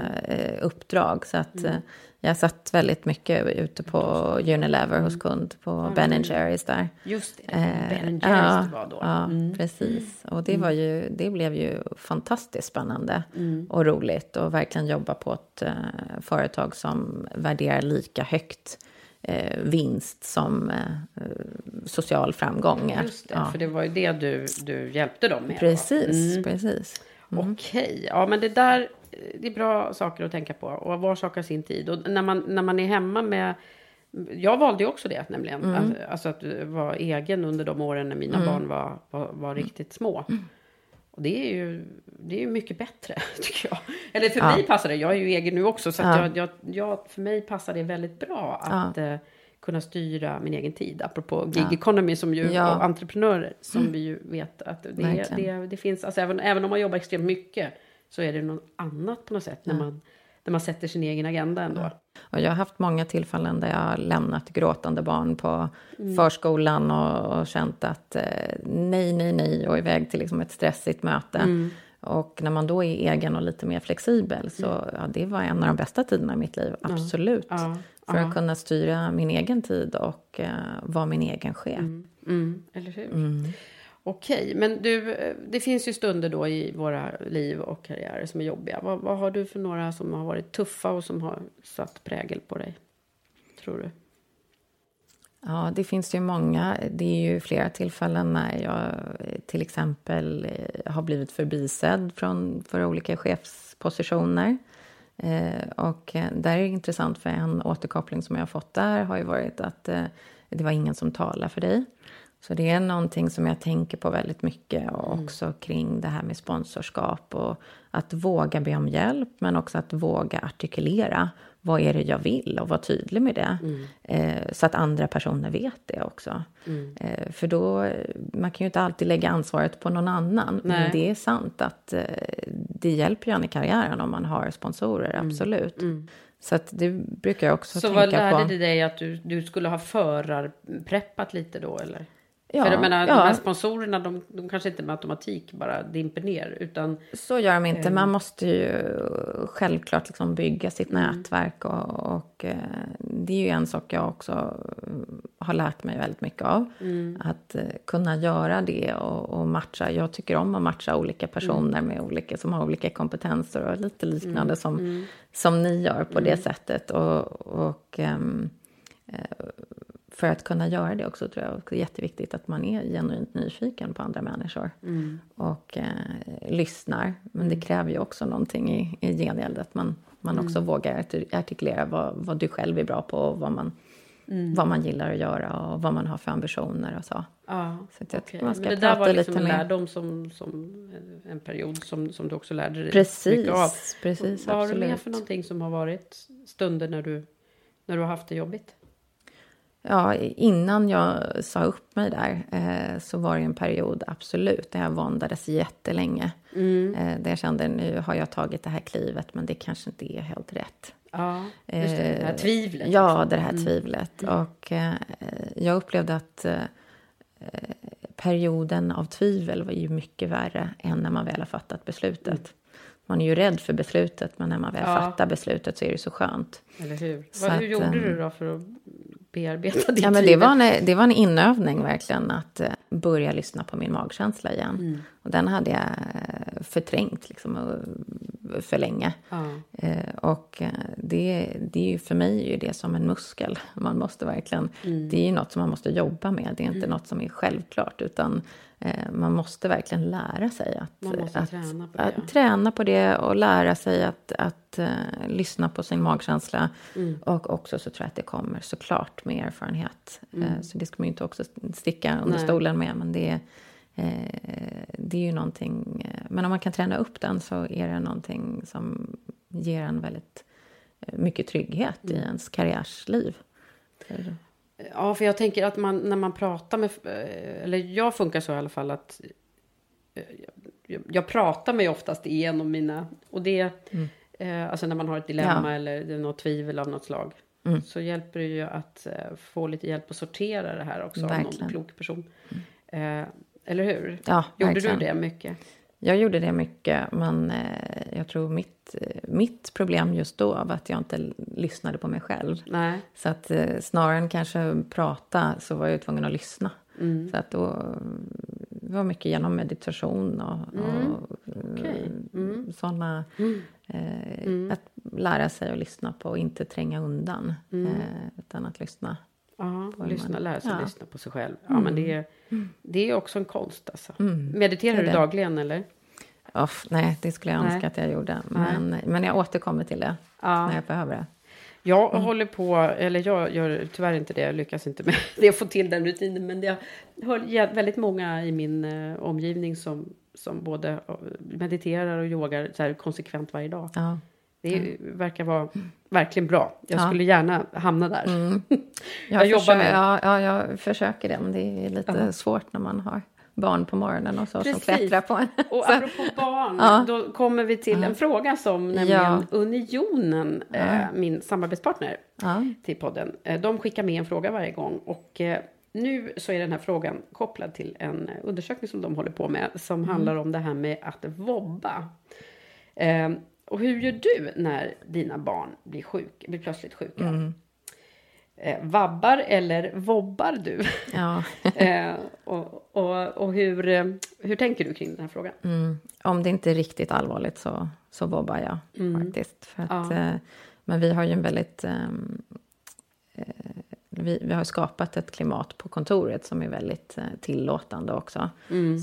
Speaker 1: uppdrag. Så att eh, jag satt väldigt mycket ute på Unilever hos kund på Ben Jerrys där.
Speaker 2: Just det,
Speaker 1: Eh,
Speaker 2: Ben Jerrys
Speaker 1: ja,
Speaker 2: var då.
Speaker 1: Ja, precis. Och det, var ju, det blev ju fantastiskt spännande och roligt. Och verkligen jobba på ett eh, företag som värderar lika högt eh, vinst som eh, social framgång.
Speaker 2: Just det, ja. för det var ju det du, du hjälpte dem med.
Speaker 1: Precis, mm. precis.
Speaker 2: Mm. Okej, ja men det där det är bra saker att tänka på. Och var sak har sin tid. Och när man, när man är hemma med jag valde ju också det nämligen. Mm. Alltså att vara egen under de åren när mina mm. barn var, var, var riktigt små. Mm. Och det är ju det är mycket bättre, tycker jag. Eller för ja. mig passar det, jag är ju egen nu också, så ja. jag, jag, jag, för mig passar det väldigt bra att ja. eh, kunna styra min egen tid. Apropå gig economy som ju, och entreprenörer, som mm. vi ju vet att det, det, det, finns, alltså även, även om man jobbar extremt mycket, så är det något annat på något sätt när man där man sätter sin egen agenda ändå.
Speaker 1: Och jag har haft många tillfällen där jag har lämnat gråtande barn på mm. förskolan och, och, känt att eh, nej, nej, nej och iväg till liksom ett stressigt möte. Mm. Och när man då är egen och lite mer flexibel så mm. ja, det var en av de bästa tiderna i mitt liv, absolut. Ja. För att kunna styra min egen tid och uh, vara min egen chef.
Speaker 2: Mm. mm. Eller hur? Okej, Okej, men du, det finns ju stunder då i våra liv och karriärer som är jobbiga. Vad, vad, har du för några som har varit tuffa och som har satt prägel på dig? Tror du?
Speaker 1: Ja, det finns ju många. Det är ju flera tillfällen när jag till exempel eh, har blivit förbisedd från, för olika chefspositioner. Eh, och eh, där är det intressant, för en återkoppling som jag har fått där har ju varit att det var ingen som talade för dig. Så det är någonting som jag tänker på väldigt mycket och mm. också kring det här med sponsorskap och att våga be om hjälp men också att våga artikulera vad är det jag vill och vara tydlig med det. Mm. Eh, så att andra personer vet det också. Mm. Eh, för då, man kan ju inte alltid lägga ansvaret på någon annan. Nej. Men det är sant att eh, det hjälper ju en i karriären om man har sponsorer, mm. absolut. Mm. Så att det brukar jag också
Speaker 2: så tänka på. Så vad lärde det dig att du, du skulle ha förarpreppat lite då eller? Ja, För jag menar, ja. de här sponsorerna, de, de kanske inte med automatik bara dimper ner. Utan,
Speaker 1: så gör de inte. Man måste ju självklart liksom bygga sitt mm. nätverk. Och, och, eh, det är ju en sak jag också har lärt mig väldigt mycket av. Mm. Att eh, kunna göra det och, och, matcha. Jag tycker om att matcha olika personer mm. med olika, som har olika kompetenser och lite liknande mm. som, mm. som ni gör på det mm. sättet. Och, och um, för att kunna göra det också tror jag är jätteviktigt att man är genuint nyfiken på andra människor mm. och eh, lyssnar. Men det mm. kräver ju också någonting i, i gengäld, att man, man mm. också vågar artikulera vad, vad du själv är bra på och vad man, mm. vad man gillar att göra och vad man har för ambitioner och så.
Speaker 2: Ja, så att okay. man ska Men det där var liksom en lärdom som, som en period som, som du också lärde dig
Speaker 1: precis,
Speaker 2: mycket av.
Speaker 1: Precis,
Speaker 2: vad
Speaker 1: absolut.
Speaker 2: har du mer för någonting som har varit stunder när du, när du har haft det jobbigt?
Speaker 1: Ja, innan jag sa upp mig där eh, så var det en period, absolut, där jag våndades jättelänge. Mm. Eh, där jag kände nu har jag tagit det här klivet, men det kanske inte är helt rätt.
Speaker 2: Ja, just det, det här tvivlet.
Speaker 1: Eh, ja, det här mm. tvivlet. Mm. Och eh, jag upplevde att eh, perioden av tvivel var ju mycket värre än när man väl har fattat beslutet. Mm. Man är ju rädd för beslutet, men när man väl ja. fattar beslutet så är det så skönt.
Speaker 2: Eller hur? Vad, hur gjorde du eh, då för att bearbeta ditt
Speaker 1: ja, men det, var en, det var en inövning verkligen att uh, börja lyssna på min magkänsla igen. Mm. Och den hade jag uh, förträngt liksom, uh, för länge. Ja. och det, det är för mig är det som en muskel. Man måste verkligen, mm. Det är ju något som man måste jobba med. Det är inte mm. något som är självklart. utan man måste verkligen lära sig att, att,
Speaker 2: träna, på det.
Speaker 1: att träna på det och lära sig att, att uh, lyssna på sin magkänsla. Mm. Och också så tror jag att det kommer såklart med erfarenhet. Uh, så det ska man ju inte också sticka under Nej. stolen med. Men det, uh, det är ju någonting... men om man kan träna upp den så är det någonting som ger en väldigt mycket trygghet mm. i ens karriärsliv.
Speaker 2: Ja, för jag tänker att man, när man pratar med... Eller jag funkar så i alla fall att... Jag pratar mig oftast igenom mina... Och det... Mm eh, alltså när man har ett dilemma ja. eller något tvivel av något slag. Mm. Så hjälper det ju att eh, få lite hjälp att sortera det här också verkligen. av någon klok person. Mm. Eh, eller hur?
Speaker 1: Ja,
Speaker 2: Gjorde
Speaker 1: verkligen.
Speaker 2: du det mycket?
Speaker 1: Jag gjorde det mycket, men eh, jag tror mitt, eh, mitt problem just då var att jag inte lyssnade på mig själv.
Speaker 2: Nej.
Speaker 1: Så att eh, snarare än kanske prata så var jag tvungen att lyssna. Mm. Så att då det var mycket genom meditation och, mm. och okay. mm. sådana... Mm. Eh, mm. Att lära sig att lyssna på och inte tränga undan.
Speaker 2: Mm.
Speaker 1: Eh, utan att lyssna.
Speaker 2: Ja, lyssna,
Speaker 1: man-
Speaker 2: lära sig
Speaker 1: ja.
Speaker 2: lyssna på sig själv. Ja, men det är, det är också en konst alltså.
Speaker 1: Mm.
Speaker 2: Mediterar du dagligen eller?
Speaker 1: Off, nej, det skulle jag
Speaker 2: Nej.
Speaker 1: önska att jag gjorde. Men, men jag återkommer till det
Speaker 2: Ja.
Speaker 1: när jag behöver det.
Speaker 2: Jag håller på, eller jag gör tyvärr inte det, jag lyckas inte med det, att få till den rutinen. Men jag har väldigt många i min eh, omgivning som, som både eh, mediterar och yogar så här, konsekvent varje dag.
Speaker 1: Ja.
Speaker 2: Det är, verkar vara verkligen bra. Jag
Speaker 1: Ja.
Speaker 2: skulle gärna hamna där.
Speaker 1: Jag,
Speaker 2: Jag jobbar med
Speaker 1: ja, ja, jag försöker det, men det är lite svårt när man har barn på morgonen och så
Speaker 2: Precis.
Speaker 1: som klättrar på en.
Speaker 2: Och apropå barn,
Speaker 1: Ja.
Speaker 2: då kommer vi till en fråga som nämligen
Speaker 1: Ja.
Speaker 2: Unionen, eh, min samarbetspartner
Speaker 1: Ja.
Speaker 2: till podden, eh, de skickar med en fråga varje gång. Och eh, nu så är den här frågan kopplad till en undersökning som de håller på med, som
Speaker 1: Mm.
Speaker 2: handlar om det här med att vobba. Eh, och hur gör du när dina barn blir, sjuk, blir plötsligt sjuka?
Speaker 1: Mm.
Speaker 2: Eh, vabbar eller vobbar du?
Speaker 1: Ja.
Speaker 2: eh, och och, och hur, eh, hur tänker du kring den här frågan?
Speaker 1: Mm. Om det inte är riktigt allvarligt så, så vobbar jag faktiskt. För att,
Speaker 2: Ja.
Speaker 1: eh, men vi har ju en väldigt... ehm, eh, vi, vi har skapat ett klimat på kontoret som är väldigt eh, tillåtande också.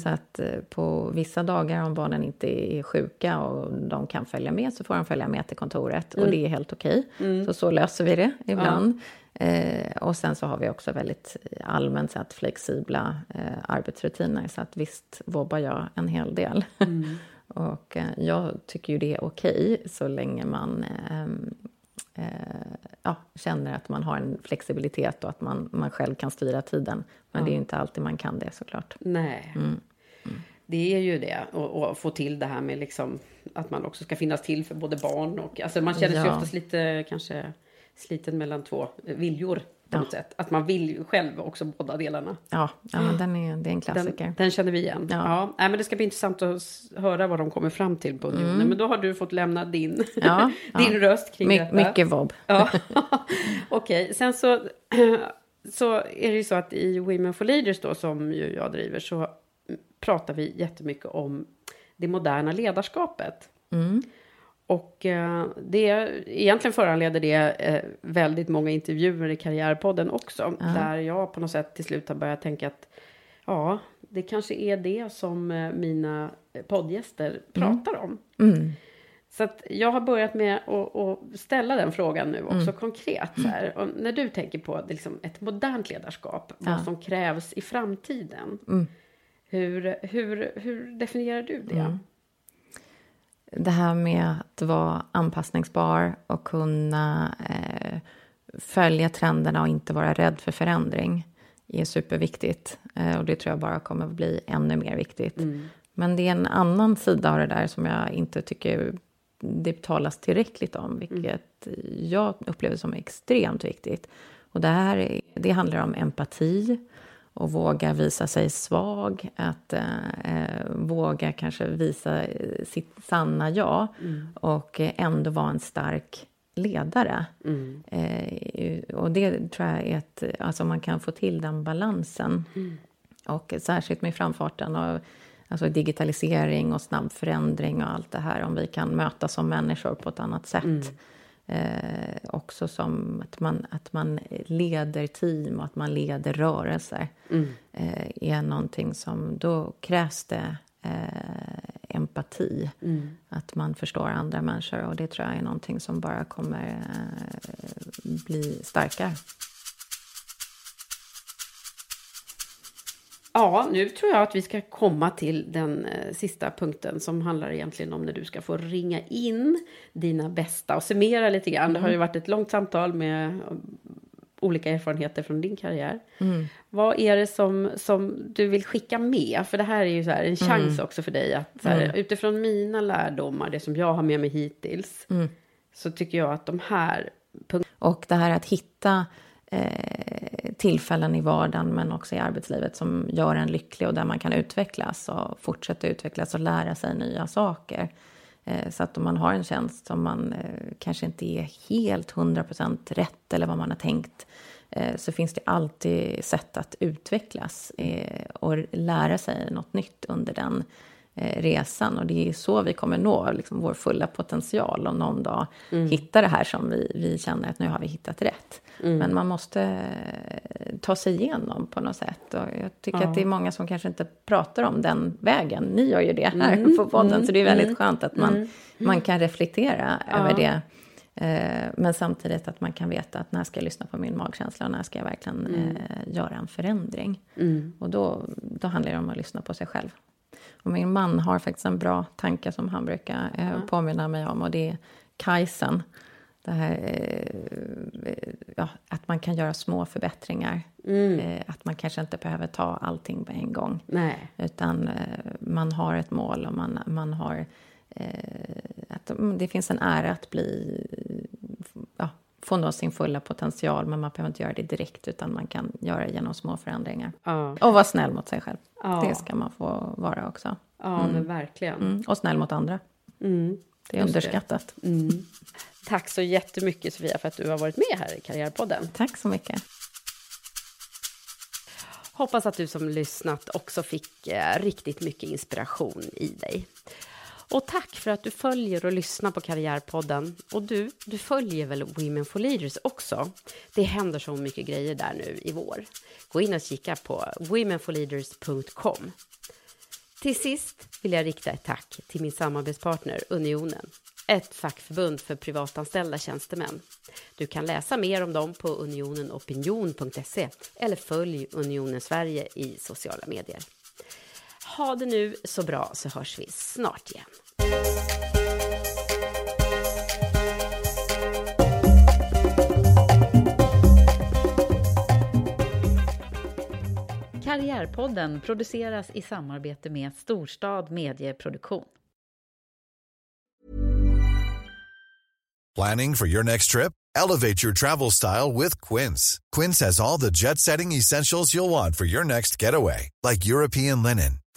Speaker 1: Så att på vissa dagar om barnen inte är sjuka och de kan följa med så får de följa med till kontoret och det är helt okej. Så så löser vi det ibland. Eh, och sen så har vi också väldigt allmänt sett flexibla eh, arbetsrutiner så att visst vobbar jag en hel del. och eh, jag tycker ju det är okej så länge man ehm, eh, ja, känner att man har en flexibilitet och att man, man själv kan styra tiden. Men det är ju inte alltid man kan det såklart.
Speaker 2: Nej. Det är ju det. Och, och få till det här med liksom, att man också ska finnas till för både barn och... Alltså man känner sig
Speaker 1: Ja.
Speaker 2: oftast lite kanske sliten mellan två viljor på något sätt. Att man vill ju själv också båda delarna.
Speaker 1: Ja, ja men den är, det är en klassiker.
Speaker 2: Den, den känner vi igen. Ja.
Speaker 1: Ja.
Speaker 2: nej, men det ska bli intressant att höra vad de kommer fram till på Unionen. Men då har du fått lämna din,
Speaker 1: Mm. Ja,
Speaker 2: din
Speaker 1: ja.
Speaker 2: röst kring
Speaker 1: My,
Speaker 2: detta.
Speaker 1: mycket vobb.
Speaker 2: Ja, okej. Sen så, så är det ju så att i Women for Leaders då, som ju jag driver, så pratar vi jättemycket om det moderna ledarskapet.
Speaker 1: Mm.
Speaker 2: Och eh, det, egentligen föranleder det eh, väldigt många intervjuer i Karriärpodden också. Där jag på något sätt till slut har börjat tänka att ja, det kanske är det som eh, mina poddgäster pratar om.
Speaker 1: Mm.
Speaker 2: Så att jag har börjat med att, att ställa den frågan nu också
Speaker 1: Mm.
Speaker 2: konkret. När du tänker på liksom ett modernt ledarskap, vad
Speaker 1: Ja.
Speaker 2: som krävs i framtiden.
Speaker 1: Mm.
Speaker 2: Hur, hur, hur definierar du det?
Speaker 1: Mm. Det här med att vara anpassningsbar och kunna eh, följa trenderna och inte vara rädd för förändring är superviktigt. Eh, och det tror jag bara kommer att bli ännu mer viktigt. Men det är en annan sida av det där som jag inte tycker det talas tillräckligt om, vilket jag upplever som extremt viktigt. Och det här är, det handlar om empati och våga visa sig svag, att eh, eh, våga kanske visa eh, sitt sanna jag och eh, ändå vara en stark ledare. Eh, och det tror jag är ett, alltså man kan få till den balansen. Och särskilt med framfarten och alltså digitalisering och snabb förändring och allt det här. Om vi kan mötas som människor på ett annat sätt. Eh, också som att man, att man leder team och att man leder rörelser. Eh, är någonting som, då krävs det eh, empati. Att man förstår andra människor och det tror jag är någonting som bara kommer eh, bli starkare.
Speaker 2: Ja, nu tror jag att vi ska komma till den eh, sista punkten som handlar egentligen om när du ska få ringa in dina bästa och summera lite grann. Det har ju varit ett långt samtal med eh, olika erfarenheter från din karriär. Vad är det som, som du vill skicka med? För det här är ju så här en chans också för dig att här, utifrån mina lärdomar, det som jag har med mig hittills, så tycker jag att de här
Speaker 1: Och det här att hitta eh, tillfällen i vardagen men också i arbetslivet som gör en lycklig och där man kan utvecklas och fortsätta utvecklas och lära sig nya saker. Eh, så att om man har en tjänst som man eh, kanske inte är helt 100% rätt eller vad man har tänkt eh, så finns det alltid sätt att utvecklas och lära sig något nytt under den resan. Och det är så vi kommer nå liksom, vår fulla potential och någon dag mm. hitta det här som vi, vi känner att nu har vi hittat rätt. Mm. Men man måste eh, ta sig igenom på något sätt. Och jag tycker ja. att det är många som kanske inte pratar om den vägen. Ni gör ju det här mm. på podden, mm. så det är väldigt mm. skönt att man, mm. man kan reflektera ja. över det. Eh, men samtidigt att man kan veta att när ska jag lyssna på min magkänsla och när ska jag verkligen mm. eh, göra en förändring. Mm. Och då, då handlar det om att lyssna på sig själv. Och min man har faktiskt en bra tanke som han brukar eh, mm. påminna mig om och det är Kaizen. Det här, eh, ja, att man kan göra små förbättrinrar. Mm. Eh, att man kanske inte behöver ta allting på en gång.
Speaker 2: Nej.
Speaker 1: Utan eh, man har ett mål och man, man har Eh, att det finns en ära att bli, ja, få nå sin fulla potential, men man behöver inte göra det direkt, utan man kan göra det genom små förändringar. Ja. Och vara snäll mot sig själv. Ja. Det ska man få vara också.
Speaker 2: Ja, mm. men verkligen.
Speaker 1: Mm. Och snäll mot andra. Mm. Det är Just underskattat.
Speaker 2: Det. Mm. Tack så jättemycket, Sofia, för att du har varit med här i Karriärpodden.
Speaker 1: Tack så mycket.
Speaker 2: Hoppas att du som lyssnat också fick eh, riktigt mycket inspiration i dig. Och tack för att du följer och lyssnar på Karriärpodden. Och du, du följer väl Women for Leaders också? Det händer så mycket grejer där nu i vår. Gå in och kika på womenforleaders.com. Till sist vill jag rikta ett tack till min samarbetspartner Unionen, ett fackförbund för privatanställda tjänstemän. Du kan läsa mer om dem på unionenopinion.se eller följ Unionen Sverige i sociala medier. Ha det nu så bra så hörs vi snart igen.
Speaker 7: Karriärpodden produceras i samarbete med Storstad Medieproduktion.
Speaker 8: Planning for your next trip? Elevate your travel style with Quince. Quince has all the jet-setting essentials you'll want for your next getaway, like European linen